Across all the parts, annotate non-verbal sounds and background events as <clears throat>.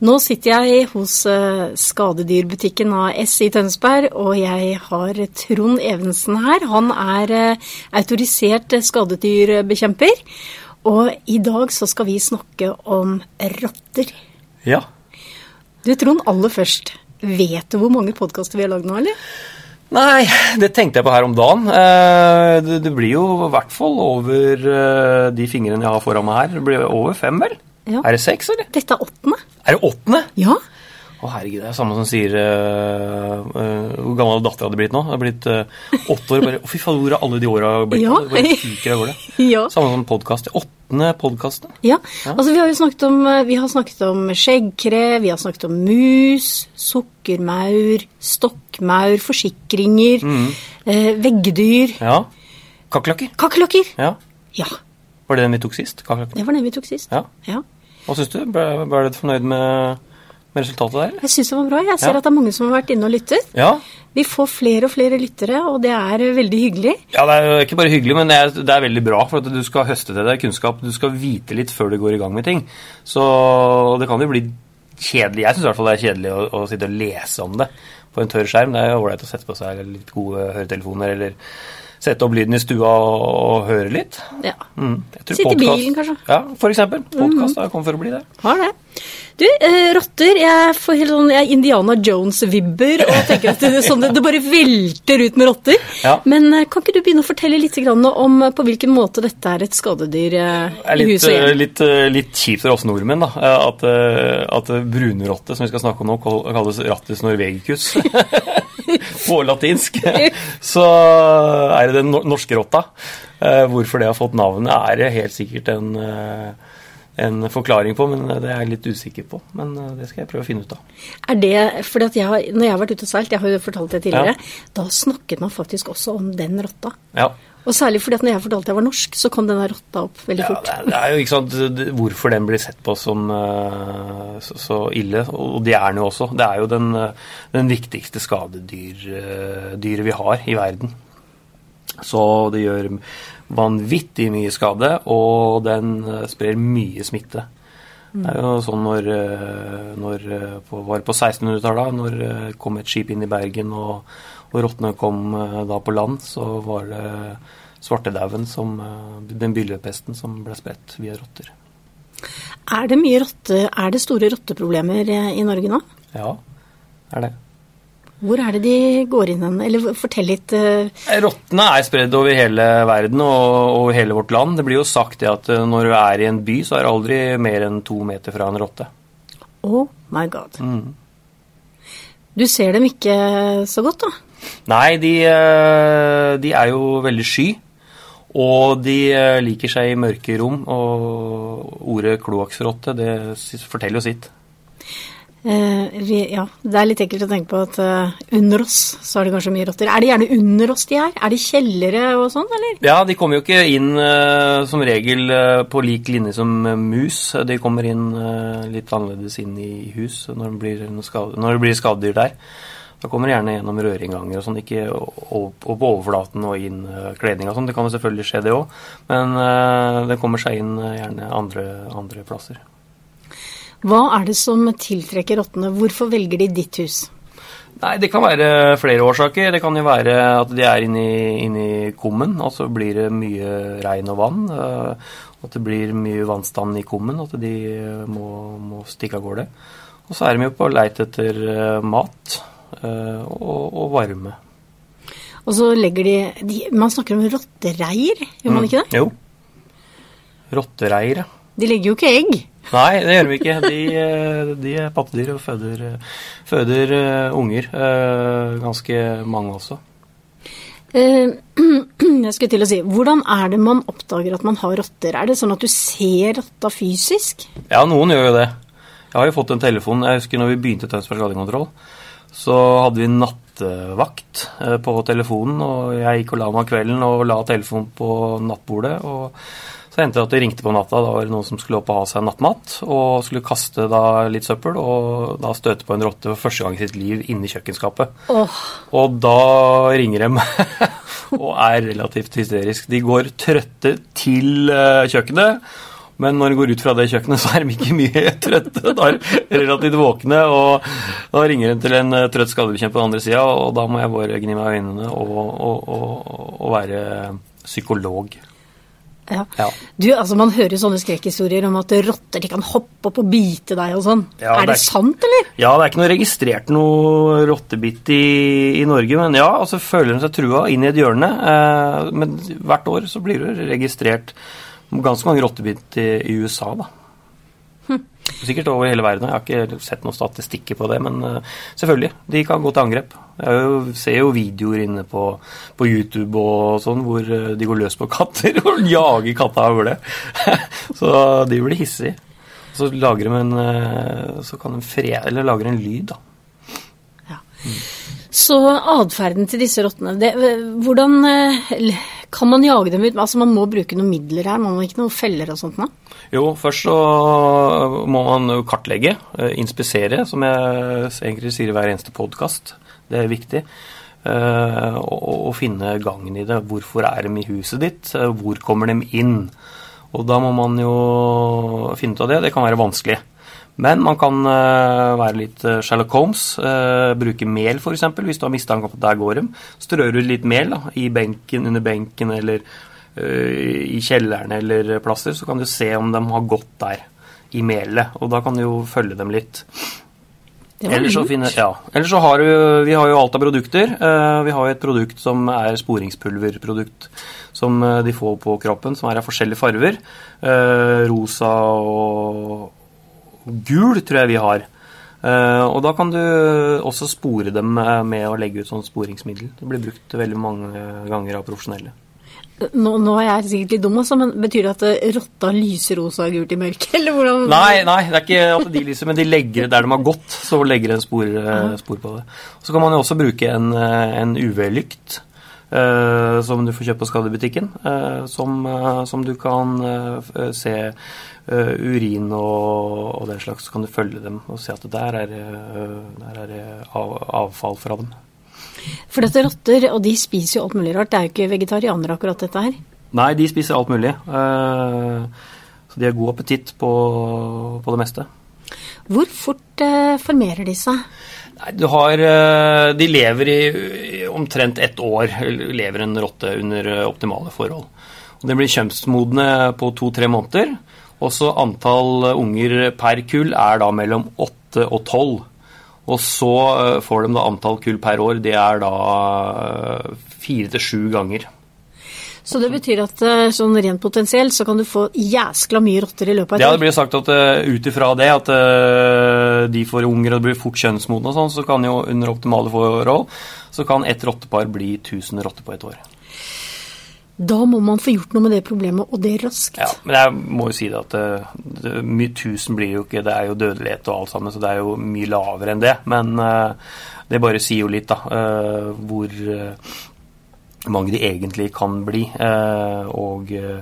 Nå sitter jeg hos eh, skadedyrbutikken AS i Tønsberg, og jeg har Trond Evensen her. Han er eh, autorisert skadedyrbekjemper. Og i dag så skal vi snakke om rotter. Ja. Du Trond, aller først. Vet du hvor mange podkaster vi har lagd nå, eller? Nei, det tenkte jeg på her om dagen. Eh, Det, blir jo i hvert fall over eh, de fingrene jeg har foran meg her. Det blir over fem, vel? Ja. Er det seks, eller? Dette er åttende. Er det åttende? Ja. Å herregud, det er samme som sier uh, uh, Hvor gammel dattera hadde blitt nå? Det har blitt eh, åtte år. bare, Å, fy faen, hvor har alle de åra blitt? Ja. Det det av gårde. <laughs> Ja. Samme som podkast. Åttende podkasten. Ja, altså vi har jo snakket om, vi har snakket om skjeggkre, vi har snakket om mus, sukkermaur, stokkmaur, forsikringer, eh, veggdyr, Ja. Kakerlakker. kakerlakker. Ja. Ja, Var det den vi tok sist? Kakerlakker. det var den vi tok sist. Ja. Ja. Hva syns du? Ble, ble du fornøyd med, med resultatet der. Jeg syns det var bra. Jeg ser Ja. at det er mange som har vært inne og lyttet. Ja. Vi får flere og flere lyttere, og det er eh, veldig hyggelig. Ja, Det er jo ikke bare hyggelig, men det er, det er veldig bra. For at du skal høste til deg kunnskap. Du skal vite litt før du går i gang med ting. Så det kan jo bli kjedelig. Jeg syns i hvert fall det er kjedelig å, å sitte og lese om det på en tørr skjerm. Det er jo ålreit å sette på seg litt gode høretelefoner eller sette opp lyden i stua og, og høre litt. Ja. Mm. Sitte i bilen, kanskje. Ja, for eksempel. Podkast har kommet for å bli det. Har det. Du, eh, rotter Jeg får helt sånn jeg er Indiana Jones-vibber og tenker at det, sånn, det, bare velter ut med rotter. Ja. Men eh, kan ikke du begynne å fortelle litt grann om eh, på hvilken måte dette er et skadedyr eh, er i litt, hus og hjem? litt, litt kjipt for oss nordmenn da, at, at brunrotte, som vi skal snakke om nå, kalles rattis norvegicus <laughs> på latinsk. <laughs> Så er det den norske rotta. Hvorfor det har fått navnet, er helt sikkert en, en forklaring på, men det er jeg litt usikker på. Men eh, det skal jeg prøve å finne ut av. Er det, at jeg har, Når jeg har vært ute og seilt, jeg har jo fortalt det tidligere, da snakket man faktisk også om den rotta. Ja. Og særlig fordi at når jeg fortalte jeg var norsk, så kom denne rotta opp veldig Ja, fort. det, er, jo ikke sant hvorfor den blir sett på som eh, så, så ille, og det er den jo også. Det er jo den, eh, den viktigste skadedyret vi har i verden. Så det gjør vanvittig mye skade, og den eh, sprer mye smitte. Det er jo sånn når, eh, når eh, på, var det på 1600-tallet, når det kom et skip inn i Bergen og, og rottene kom da på land, så var det svartedauden som Den byllepesten som ble spredt via rotter. Er det mye rotte, er det store rotteproblemer i Norge nå? Ja, er det. Hvor er det de går inn hen? Eller fortell litt. eh, Rottene er spredd over hele verden og og hele vårt land. Det blir jo sagt det at eh, når du er i en by, så er det aldri mer enn to meter fra en rotte. Oh my god. Mm. Du ser dem ikke så godt, da? Nei, de, eh, de er jo veldig sky. Og de liker seg i mørke rom, og ordet kloakksrotte, det forteller jo sitt. Eh, ja, Det er litt ekkelt å tenke på at eh, under oss så er det kanskje mye rotter. Er det gjerne under oss de er? Er det kjellere og sånn, eller? Ja, de kommer jo ikke inn eh, som regel på lik linje som mus. De kommer inn litt annerledes inn i hus når det blir, når det blir skadedyr der. Da kommer de gjerne gjennom rørinnganger og sånn, ikke opp, overflaten og inn kledning og sånn. Det kan jo selvfølgelig skje, det òg. Men det kommer seg inn gjerne andre, andre plasser. Hva er det som tiltrekker rottene? Hvorfor velger de ditt hus? Nei, Det kan være flere årsaker. Det kan jo være at de er inni, inni kummen, og så blir det mye regn og vann. øh, At det blir mye vannstand i kummen, at de må, må stikke av gårde. Og så er de jo på leit etter øh, mat øh, og, og varme. Og så legger de, de Man snakker om rottereir, gjør man ikke det? Jo. Rottereir, ja. De legger jo ikke egg. Nei, det gjør de ikke. De, øh, de er pattedyr og føder, føder øh, unger. øh, Ganske mange også. Eh, <clears throat> jeg skulle til å si, Hvordan er det man oppdager at man har rotter? Er det sånn at du ser rotta fysisk? Ja, noen gjør jo det. Jeg har jo fått en telefon. Jeg husker når vi begynte Tønsberg skadekontroll, så hadde vi nattevakt eh, på telefonen, og jeg gikk og la meg kvelden og la telefonen på nattbordet. og Så hendte det at det ringte på natta. Da var det noen som skulle opp og ha seg nattmat, og skulle kaste da litt søppel, og da støte på en rotte for første gang i sitt liv inni kjøkkenskapet. Oh. Og da ringer de <laughs> og er relativt hysterisk. De går trøtte til eh, kjøkkenet. Men når de går ut fra det kjøkkenet, <laughs> så er de ikke mye trøtte. Da er de relativt våkne, og da ringer de til en eh, trøtt skadebekjemper på den andre sida, og da må jeg bare gni meg i øynene og, og, og, og være psykolog. Ja. Ja. Du, altså Man hører sånne skrekkhistorier om at rotter de kan hoppe opp og bite deg og sånn. Ja, er det, det er- sant, eller? Ja, det er ikke noe registrert noe rottebitt i, i Norge, men ja, altså føler de seg trua inn i et hjørne. Eh, men hvert år så blir det registrert ganske mange rottebitt i, i USA, da. Sikkert over hele verden. Jeg har ikke sett noen statistikker på det, men eh, selvfølgelig, de kan gå til angrep. Jeg er ser jo videoer inne på, på YouTube og sånn hvor eh, de går løs på katter <laughs> og jager katta over det. <laughs> så de blir hissige. Så lager de en eh, Så kan de fre... Eller lager en lyd, da. Ja. Så atferden til disse rottene, det, hvordan kan man jage dem ut? Altså Man må bruke noen midler her, må man ikke noen feller og sånt? Da? Jo, først så må man jo kartlegge, eh, inspisere, som jeg egentlig sier i hver eneste podkast. Det er viktig. Eh, Og, finne gangen i det. Hvorfor er de i huset ditt? Hvor kommer de inn? Og da må man jo finne ut av det. Det kan være vanskelig. Men man kan eh, være litt eh, Sherlock Holmes. eh, bruke mel, f.eks. Hvis du har mistanke om at der går de. Strør ut litt mel da, i benken, under benken eller i kjelleren eller plasser, så kan du se om de har gått der i melet. Og da kan du jo følge dem litt. Eller så, finner, ja. Eller så har vi, vi har jo alt av produkter. Vi har jo et produkt som er sporingspulverprodukt, som de får på kroppen, som er av forskjellige farver. Eh, rosa og gul tror jeg vi har. Eh, og da kan du også spore dem med å legge ut sånn sporingsmiddel. Det blir brukt veldig mange ganger av profesjonelle. Nå, nå er jeg sikkert litt dum, også, men betyr det at eh, rotta lyser rosa og gult i mørket? <laughs> Eller hvordan? Nei, nei, det er ikke at de lyser, men de legger der de har gått, så legger de en spor, eh, spor på det. Så kan man jo også bruke en, en UV-lykt. eh, som du får kjøpt på skadebutikken. eh, som, som du kan eh, se eh, urin og, og den slags. Så kan du følge dem og se at der er, eh, der er det av, avfall fra dem. For dette rotter, og de spiser jo alt mulig rart. Det er jo ikke vegetarianere akkurat dette her. Nei, de spiser alt mulig. eh, så de har god appetitt på, på det meste. Hvor fort formerer de seg? Nei, du har De lever i omtrent ett år, lever en rotte under optimale forhold. Og De blir kjønnsmodne på to-tre måneder. Også antall eh, unger per kull er da mellom åtte og tolv. Og så eh, får de da antall kull per år. Det er da eh, fire til sju ganger. Så det betyr at sånn rent potensielt så kan du få jæskla mye rotter i løpet av et år? Ja, det blir sagt at ut ifra det at de får unger og blir fort kjønnsmodne og sånn, så kan jo under optimale forhold så kan ett rottepar bli 1000 rotter på et år. Da må man få gjort noe med det problemet, og det raskt. Ja, men jeg må jo si det at det, mye tusen blir jo ikke Det er jo dødelighet og alt sammen, så det er jo mye lavere enn det. Men eh, det bare sier jo litt, da, eh, hvor eh, mange de egentlig kan bli. eh, og eh,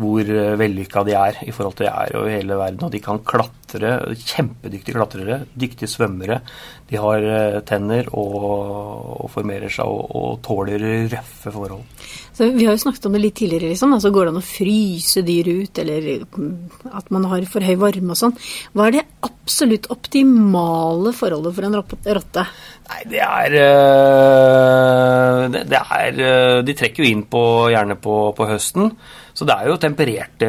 hvor uh, vellykka de er i forhold til jeg er over hele verden. Og de kan klatre. Kjempedyktige klatrere. Dyktige svømmere. De har eh, tenner og, og formerer seg og, og tåler røffe forhold. Så vi har jo snakket om det litt tidligere, liksom. Altså går det an å fryse dyr ut, eller mm, at man har for høy varme og sånn. Hva er det absolutt optimale forholdet for en rotte? Nei, det er øh, det, er De trekker jo inn på, gjerne på, på høsten. Så det er jo tempererte,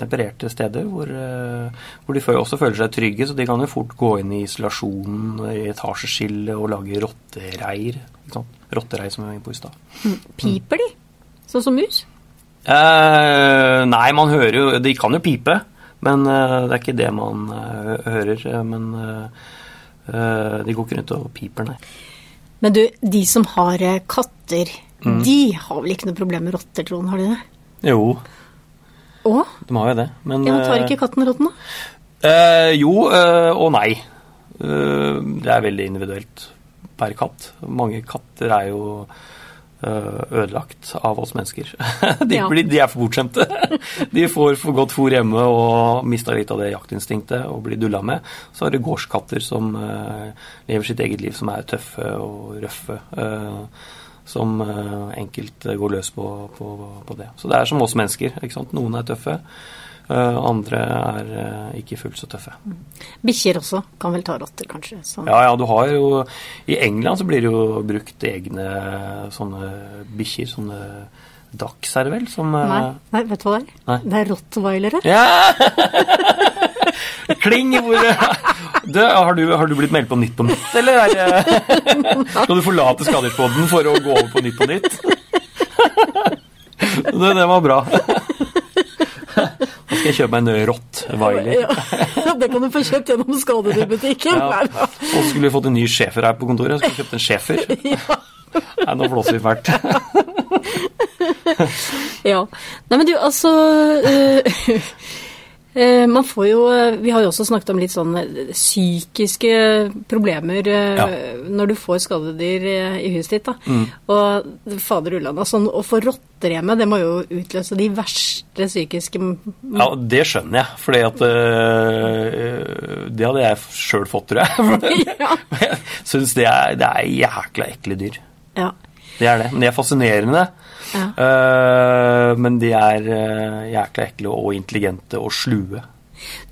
tempererte steder hvor, øh, hvor de også føler seg trygge. Så de kan jo fort gå inn i isolasjonen, i etasjeskille og lage rottereir. Rottereir som vi var inne på i stad. Piper de? Sånn som mus? Eh, nei, man hører jo De kan jo pipe, men eh, det er ikke det man eh, hører. eh, Men eh, eh, de går ikke rundt og piper, nei. Men du, de som har eh, katter, de har vel ikke noe problem med rotter, Trond? Har de det? Jo, Og? de har jo det. Men Ja, men tar eh, ikke katten rotten, da? eh, Jo eh, og nei. Eh, det er veldig individuelt per katt. Mange katter er jo ødelagt av oss mennesker. <laughs> De, Ja. blir, de er for bortskjemte. <laughs> De får for godt fôr hjemme og mista litt av det jaktinstinktet og blir dulla med. Så har du gårdskatter som eh, lever sitt eget liv, som er tøffe og røffe. eh, som eh, enkelt går løs på, på, på det. Så det er som oss mennesker. ikke sant? Noen er tøffe, eh, andre er eh, ikke fullt så tøffe. Bikkjer også kan vel ta rotter, kanskje. Sånn. Ja, ja, du har jo I England så blir det jo brukt egne sånne bikkjer, sånne dachs er det vel, som Nei, nei, vet du hva det er? Nei. Det er rottweilere. Ja! <laughs> Kling! Hvor <laughs> du, har, du, har du blitt meldt på Nytt på Nytt, eller er <laughs> Skal du forlate Skaderspodden for å gå over på Nytt på Nytt? Det, det var bra. Nå skal jeg kjøpe meg en rottweiler. Ja, det kan du få kjøpt gjennom skadedyrbutikken. Ja. Og skulle vi fått en ny schæfer her på kontoret. Jeg skulle kjøpt en schæfer. <laughs> Ja. Nei, nå blåser vi fælt. <laughs> Ja. Nei, men du, altså eh, Man får jo eh, Vi har jo også snakket om litt sånn eh, psykiske problemer eh, Ja. når du får skadedyr eh, i huset ditt. da. Mm. Og fader ulland, altså å få rotter hjemme, det må jo utløse de verste psykiske Ja, det skjønner jeg, For øh, Det hadde jeg sjøl fått, tror jeg. <laughs> Ja. <laughs> Jeg syns det, det er jækla ekle dyr. Ja. Det er det. Men de er fascinerende. Ja. Uh, men de er uh, jækla ekle og intelligente og slue.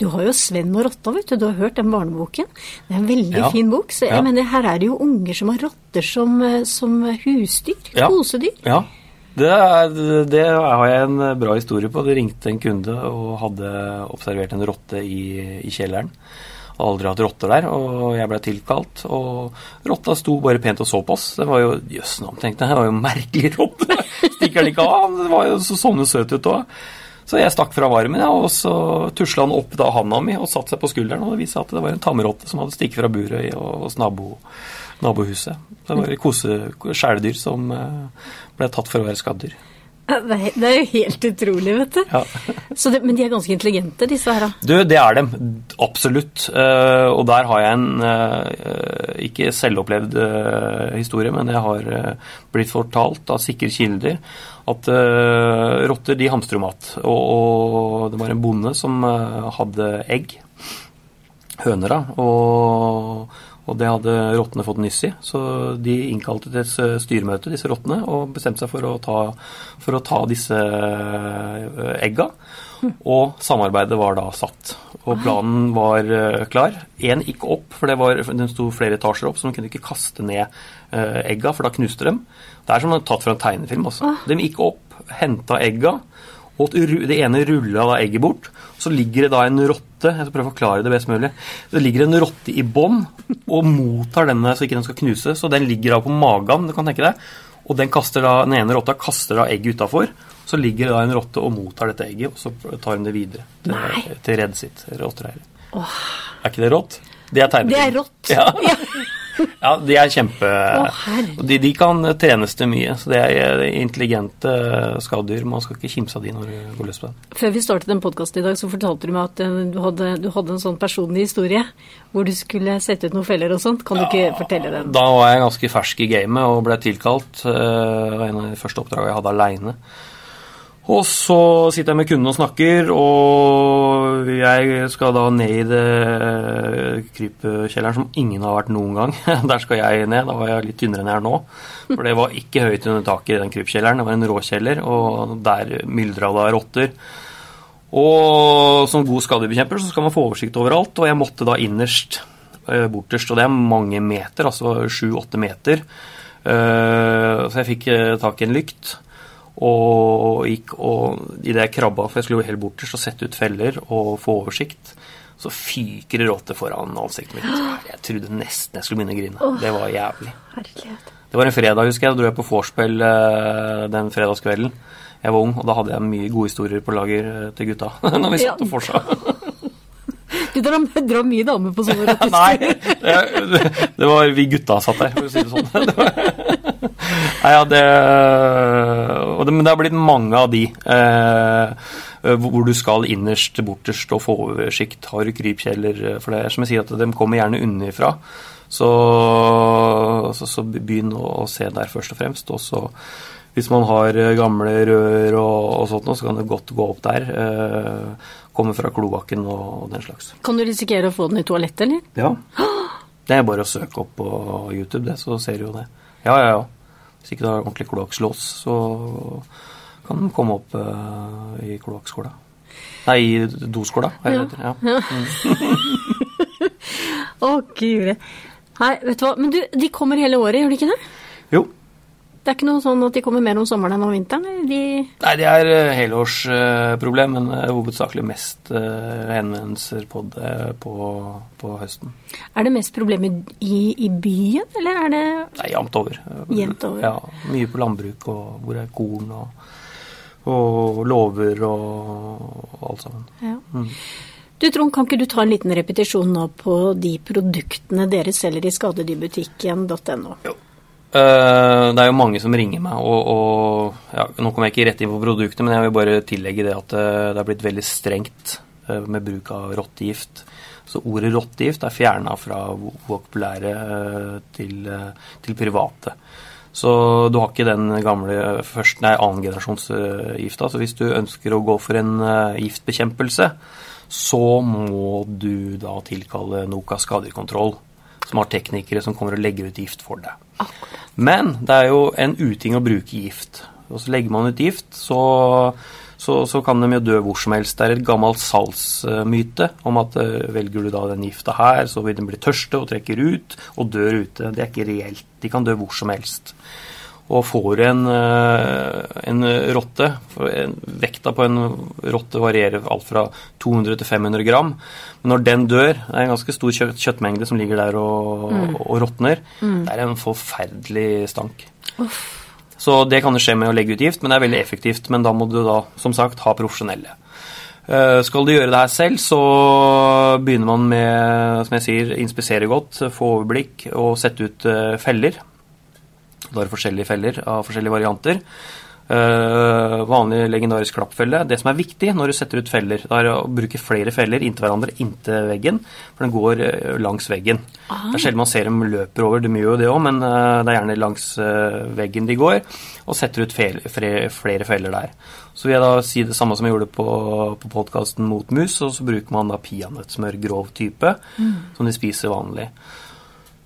Du har jo Sven og rotta, vet du. Du har hørt den barneboken. Det er en veldig Ja. fin bok. Så jeg Ja. mener, her er det jo unger som har rotter som, eh, som husdyr. Ja. Kosedyr. Ja. Det, er, det har jeg en bra historie på. Det ringte en kunde og hadde observert en rotte i, i kjelleren. Aldri hatt rotter der, og jeg ble tilkalt. Og rotta sto bare pent og så på oss. Det var jo jøss navn, tenkte jeg. Det var jo merkelig <laughs> rotte. Stikker den ikke av? Det var jo så sånne søt ut òg. Så jeg stakk fra varmen, ja, og så tusla han opp da handa mi og satte seg på skulderen. Og det viste seg at det var en tamrotte som hadde stukket fra buret i- hos nabo, nabohuset. Det var et kose kjæledyr som eh, ble tatt for å være skaddyr. <laughs> Det er, jo helt utrolig, vet du. Ja. <laughs> Så det, men de er ganske intelligente, disse her. Du, det er dem. Absolutt. Eh, og der har jeg en eh, ikke selvopplevd eh, historie, men jeg har blitt fortalt av sikre kilder at rotter de hamstrer mat. Og, det var en bonde som hadde egg. Høner, da. Og, og det hadde rottene fått nyss i. Så de innkalte til et s- styremøte, disse rottene, og bestemte seg for å ta, for å ta disse eh, egga. Og samarbeidet var da satt. Og planen var eh, klar. Én gikk opp, for det var, den sto flere etasjer opp, så de kunne ikke kaste ned eh, egga, for da knuste dem. Det er som tatt fra en tegnefilm. også. De gikk opp, henta egga, og det ene rulla da egget bort. Så ligger det da en rotte jeg skal prøve å forklare det best mulig. Det ligger en rotte i bånn og mottar denne så ikke den skal knuse. Så den ligger da på magen, du kan tenke deg. Og den, kaster da, den ene rotta kaster da egget utafor. Så ligger det da en rotte og mottar dette egget, og så tar hun det videre Nei. til, til reddet sitt. Rottereiret. Er ikke det rått? Det er Det er rått. Ja. <laughs> Ja, de er kjempe herre. de, de kan trenes til mye. Så det er intelligente skaddyr. Man skal ikke kimse av de når du går løs på dem. Før vi startet en podkast i dag, så fortalte du meg at eh, du hadde, du hadde en sånn personlig historie hvor du skulle sette ut noen feller og sånt. Kan du ikke fortelle den? Da var jeg ganske fersk i gamet og ble tilkalt. eh, Det var en av de første oppdragene jeg hadde aleine. Og så sitter jeg med kunden og snakker, og jeg skal da ned i det krypkjelleren som ingen har vært noen gang. <laughs> Der skal jeg ned. Da var jeg litt tynnere enn jeg er nå. For det var ikke høyt under taket i den krypkjelleren. Det var en råkjeller, og der myldra det rotter. Og som god skadebekjemper så skal man få oversikt overalt, og jeg måtte da innerst bortest. borterst, og det er mange meter, altså sju-åtte meter. Eh, Så jeg fikk eh, tak i en lykt og gikk og idet jeg krabba, for jeg skulle jo helt borterst og sette ut feller og få oversikt, så fyker det rotte foran ansiktet mitt. <gasps> Jeg trodde nesten jeg skulle begynne å grine. Det var jævlig. Herlighet. Det var en fredag, husker jeg. Da dro jeg på vorspiel eh, den fredagskvelden. Jeg var ung, og da hadde jeg mye gode historier på lager eh, til gutta. <laughs> når vi satt og forsa. <laughs> Du drar mye damer på sånne rotter? <laughs> Nei, det, det var vi gutta satt der, for å si det sånn. Det var, nei, ja, det, det, men det har blitt mange av de eh, hvor du skal innerst, borterst og få oversikt. Har du krypkjeller? For det er som jeg sier, at de kommer gjerne unnafra. Så, så, så begynn å, se der først og fremst. Og så hvis man har gamle rør og, og sånt, så kan det godt gå opp der. Eh, komme fra kloakken og, og, den slags. Kan du risikere å få den i toalettet, eller? Ja. Det er bare å søke opp på YouTube, det, så ser du jo det. Ja, ja, ja. Hvis ikke du har ordentlig kloakkslås, så kan den komme opp uh, i kloakkskåla. Nei, i doskåla. Ja. ja. Mm. Å, guri. Nei, vet du hva. Men du, de kommer hele året, gjør de ikke det? Jo. Det er ikke noe sånn at de kommer mer om sommeren enn om vinteren? De Nei, det er uh, helårsproblem, men uh, hovedsakelig mest uh, henvendelser på det på, på, høsten. Er det mest problemer i, i, byen, eller er det Nei, jevnt over. Jevnt over. Ja, mye på landbruk og hvor er korn og, og låver og alt sammen. Ja. Mm. Du Trond, kan ikke du ta en liten repetisjon nå på de produktene dere selger i skadedyrbutikken.no? Jo. Uh, det er jo mange som ringer meg, og, og ja, nå kommer jeg ikke rett inn på produktet, men jeg vil bare tillegge det at uh, det er blitt veldig strengt uh, med bruk av rottegift. Så ordet rottegift er fjerna fra vokabulæret til, til, private. Så du har ikke den gamle først, nei, annengenerasjonsgifta. Så hvis du ønsker å gå for en giftbekjempelse, så må du da tilkalle Noka skadekontroll som har teknikere som kommer og legger ut gift for deg. Men det er jo en uting å bruke gift. Og så legger man ut gift, så, så, så kan de jo dø hvor som helst. Det er et gammelt salgsmyte om at uh, velger du da den gifta her, så vil den bli tørste og trekker ut og dør ute. Det er ikke reelt. De kan dø hvor som helst. Og får du en, eh, en rotte Vekta på en rotte varierer alt fra 200 til 500 gram. Men når den dør, det er en ganske stor kjøtt, kjøttmengde som ligger der og, mm. og råtner, mm. det er en forferdelig stank. Uff. Så det kan jo skje med å legge ut gift, men det er veldig effektivt. Men da må du da, som sagt, ha profesjonelle. Uh, skal du gjøre det her selv, så begynner man med, som jeg sier, inspisere godt, få overblikk og sette ut uh, feller. Da er det forskjellige feller av forskjellige varianter. Uh, vanlig legendarisk klappfelle. Det som er viktig når du setter ut feller, det er å bruke flere feller inntil hverandre inntil veggen, for den går uh, langs veggen. Aha. Det er sjelden man ser dem løper over, de gjør jo det òg, men uh, det er gjerne langs veggen de går, og setter ut fel, flere, flere feller der. Så vil jeg da si det samme som jeg gjorde på, på podkasten Mot mus, og så bruker man da peanøttsmør, grov type, mm. som de spiser vanlig.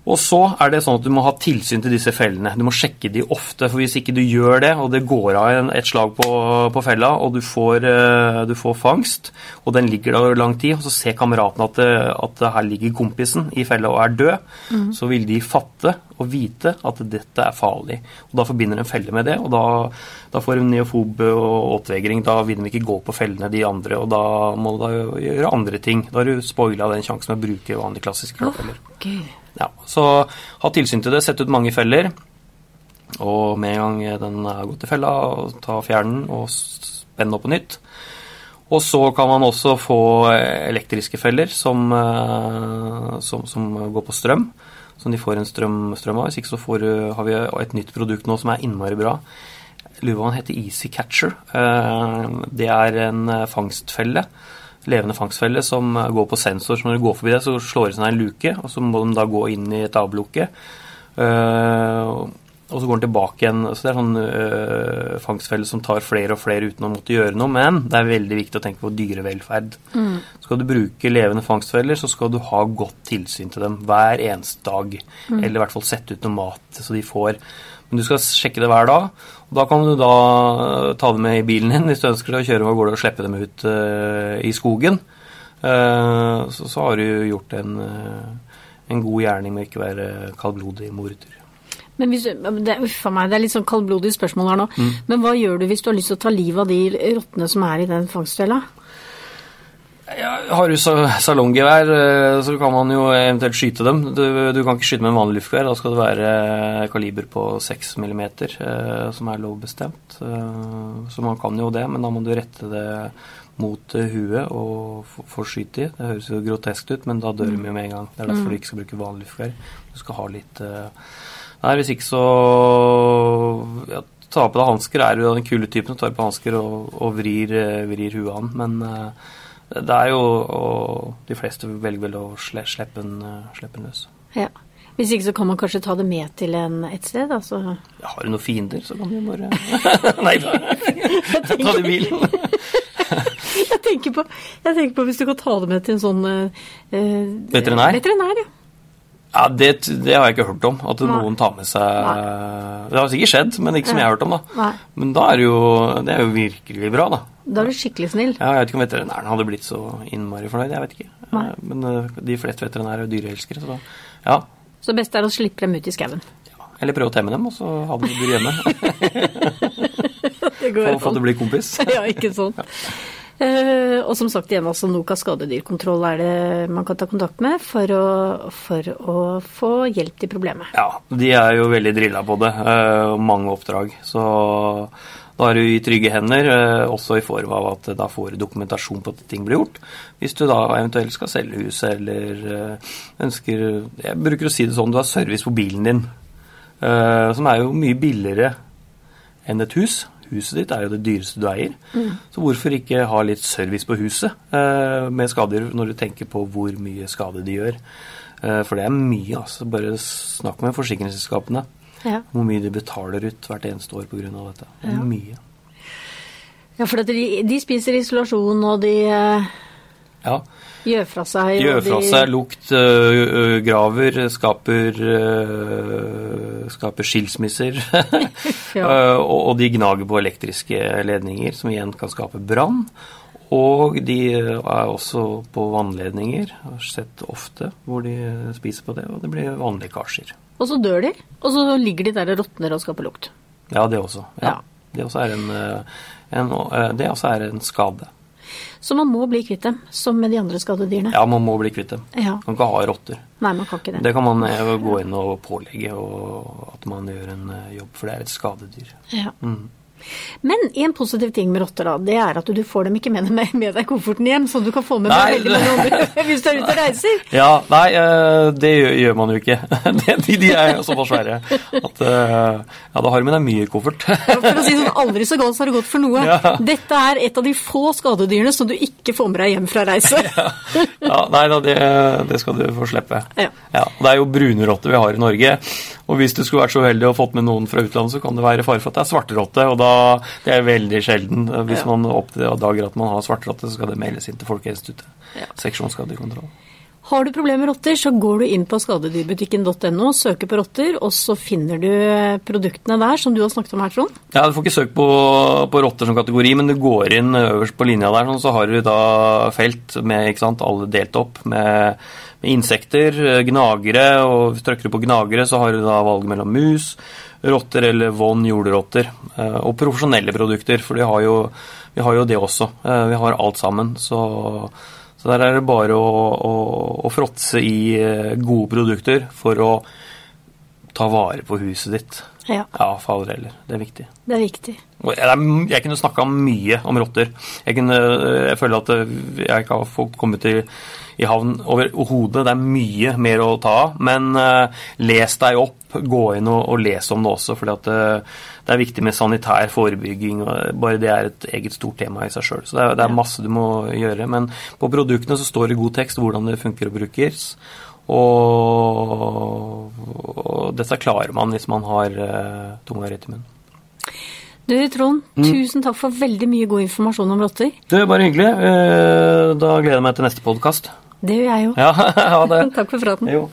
Og så er det sånn at du må ha tilsyn til disse fellene. Du må sjekke de ofte. for Hvis ikke du gjør det, og det går av et slag på, på fella, og du får, eh, du får, fangst, og den ligger der lang tid, og så ser kameraten at, at her ligger kompisen i fella og er død, mm. så vil de fatte og vite at dette er farlig. Og Da forbinder en felle med det, og da, da får de neofob og oppvegring. Da vil de ikke gå på fellene, de andre, og da må du gjøre andre ting. Da har du spoila den sjansen med å bruke vanlige klassiske klappfeller. Oh, okay. Ja, så ha tilsyn til det, sette ut mange feller. Og med en gang den er gått i fella, ta fjernen og spenne opp på nytt. Og så kan man også få elektriske feller som, eh, som, som går på strøm. Som de får en strøm, strøm av. Hvis ikke så får, har vi et nytt produkt nå som er innmari bra. Lurer på hva den heter Easy Catcher. Eh, det er en fangstfelle levende fangstfelle som går på sensor. Så når du går forbi det, så slår det seg ned en luke, og så må de da gå inn i et avlukke. Uh, og så går den tilbake igjen. Så det er sånn øh, fangstfelle som tar flere og flere uten å måtte gjøre noe. Men det er veldig viktig å tenke på dyrevelferd. Mm. Skal du bruke levende fangstfeller, så skal du ha godt tilsyn til dem hver eneste dag. Mm. Eller i hvert fall sette ut noe mat så de får. Men du skal sjekke det hver dag. Og da kan du da ta det med i bilen din hvis du ønsker å kjøre av gårde og slippe dem ut uh, i skogen. Uh, så, så, har du gjort en, en god gjerning med ikke være kaldblodig morder. Men hvis, det, uff meg, det er litt sånn kaldblodig spørsmål her nå. Mm. Men hva gjør du hvis du har lyst til å ta livet av de rottene som er i den fangstfella? Ja, har du salonggevær, eh, så kan man jo eventuelt skyte dem. Du, du kan ikke skyte med en vanlig luftgevær. Da skal det være eh, kaliber på 6 mm, eh, som er lovbestemt. Så man kan jo det, men da må du rette det mot huet og få skyte i. Det høres jo grotesk ut, men da dør de jo med en gang. Det er derfor du ikke skal bruke vanlig luftgevær. Du skal ha litt Nei, hvis ikke så ja, Ta på deg hansker, er jo den kule typen tar på hansker og, og vrir, eh, vrir huet an. Men det er jo og De fleste velger vel å sle, slippe den, løs. Ja. Hvis ikke så kan man kanskje ta det med til en, et sted? Altså. Ja, har du noen fiender, så kan du bare <laughs> Nei da. ta det i bilen. <laughs> jeg, tenker på, jeg tenker på hvis du kan ta det med til en sånn uh, Veterinær? Veterinær, ja. Ja, det, det, har jeg ikke hørt om. At Nei. noen tar med seg Nei. Det har sikkert skjedd, men ikke som jeg har hørt om. da. Nei. Men da er det jo, det er jo virkelig bra, da. Da er du skikkelig snill. Ja, Jeg vet ikke om veterinæren hadde blitt så innmari fornøyd. jeg vet ikke. Nei. Men uh, de fleste veterinærer er dyreelskere, så da, ja. Så best er å slippe dem ut i skauen? Ja, eller prøve å temme dem, og så ha dem dyr hjemme. <laughs> det går For å blir kompis. <laughs> ja, ikke sånn. Ja. Uh, og som sagt igjen, altså Nokas skadedyrkontroll er det man kan ta kontakt med for å, for å få hjelp til problemet. Ja, de er jo veldig drilla på det. Uh, mange oppdrag. Så da er du i trygge hender, uh, også i form av at da får du dokumentasjon på at ting blir gjort. Hvis du da eventuelt skal selge huset eller ønsker Jeg bruker å si det sånn, du har service på bilen din. som er jo mye billigere enn et hus. Huset ditt er jo det dyreste du eier. Mm. Så hvorfor ikke ha litt service på huset eh, med skader, når du tenker på hvor mye skade de gjør. Eh, for det er mye, altså. Bare snakk med forsikringsselskapene. Ja. Hvor mye de betaler ut hvert eneste år pga. dette. Det ja. mye. Ja, for de, de, spiser isolasjon, og de eh, ja. Gjør fra seg. Gjør fra de... seg, lukt, øh, graver, skaper, øh, skaper skilsmisser. <laughs> <laughs> og, og, de gnager på elektriske ledninger, som igjen kan skape brann. Og de er også på vannledninger. Jeg har sett ofte hvor de spiser på det, og det blir vannlekkasjer. Og så dør de, og så ligger de der og råtner og skaper lukt. Ja, det også. Ja. Ja. Det også er en, en, det også er en skade. Så man må bli kvitt dem, som med de andre skadedyrene. Ja, man må bli kvitt dem. Ja. Man kan ikke ha rotter. Nei, man kan ikke det. Det kan man eh, gå inn og pålegge, og at man gjør en eh, jobb, for det er et skadedyr. Ja. Mm. Men en positiv ting med rotter da, det er at du får dem ikke med deg, <laughs> med deg kofferten hjem, så du kan få med deg veldig mange andre <laughs> hvis du er ute og reiser. <laughs> Ja, nei, eh, det gjør man jo ikke. De, de er jo såpass svære at eh, ja, da har du med deg mye koffert. For å si sånn, aldri så galt så har det gått for noe. Ja. Dette er et av de få skadedyrene som du ikke får med deg hjem fra reise. Ja, nei da, det, det, skal du få slippe. Ja. ja. Det er jo brune rotter vi har i Norge. Og hvis du skulle vært så uheldig og fått med noen fra utlandet, så kan det være fare for at det er svarterotte. Og da det er veldig sjelden. Hvis ja. man oppdager at man har svartrotte, så skal det meldes inn til Folkehelseinstituttet. Ja. Seksjonsskadekontroll. Har du problemer med rotter, så går du inn på skadedyrbutikken.no, søker på rotter, og så finner du produktene der som du har snakket om her, Trond. Ja, du får ikke søkt på, på, rotter som kategori, men du går inn øverst på linja der, sånn, så har du da felt med ikke sant, alle delt opp med, med insekter, gnagere, og hvis du trykker på gnagere, så har du da valget mellom mus, rotter eller von jordrotter. Eh, og profesjonelle produkter, for har jo, vi har jo det også. Eh, vi har alt sammen. Så, så der er det bare å, å, å, fråtse i eh, gode produkter for å ta vare på huset ditt. Ja. ja fader heller. Det er viktig. Det er viktig. Jeg kunne snakka mye om rotter. Jeg, kunne, jeg føler at jeg ikke har fått kommet til i havn overhodet. Det er mye mer å ta av. Men uh, les deg opp, gå inn og, og les om det også. For uh, det er viktig med sanitær forebygging. Bare det er et eget stort tema i seg sjøl. Så det er, det er, masse du må gjøre. Men på produktene så står det god tekst hvordan det funker og brukes. Og, og dette klarer man hvis man har uh, tunga rett i munnen. Du Trond, mm. tusen takk for veldig mye god informasjon om rotter. Det er bare hyggelig. Da gleder jeg meg til neste podkast. Det gjør jeg jo. Ja, <laughs> ha det. <laughs> Takk for praten. Jo.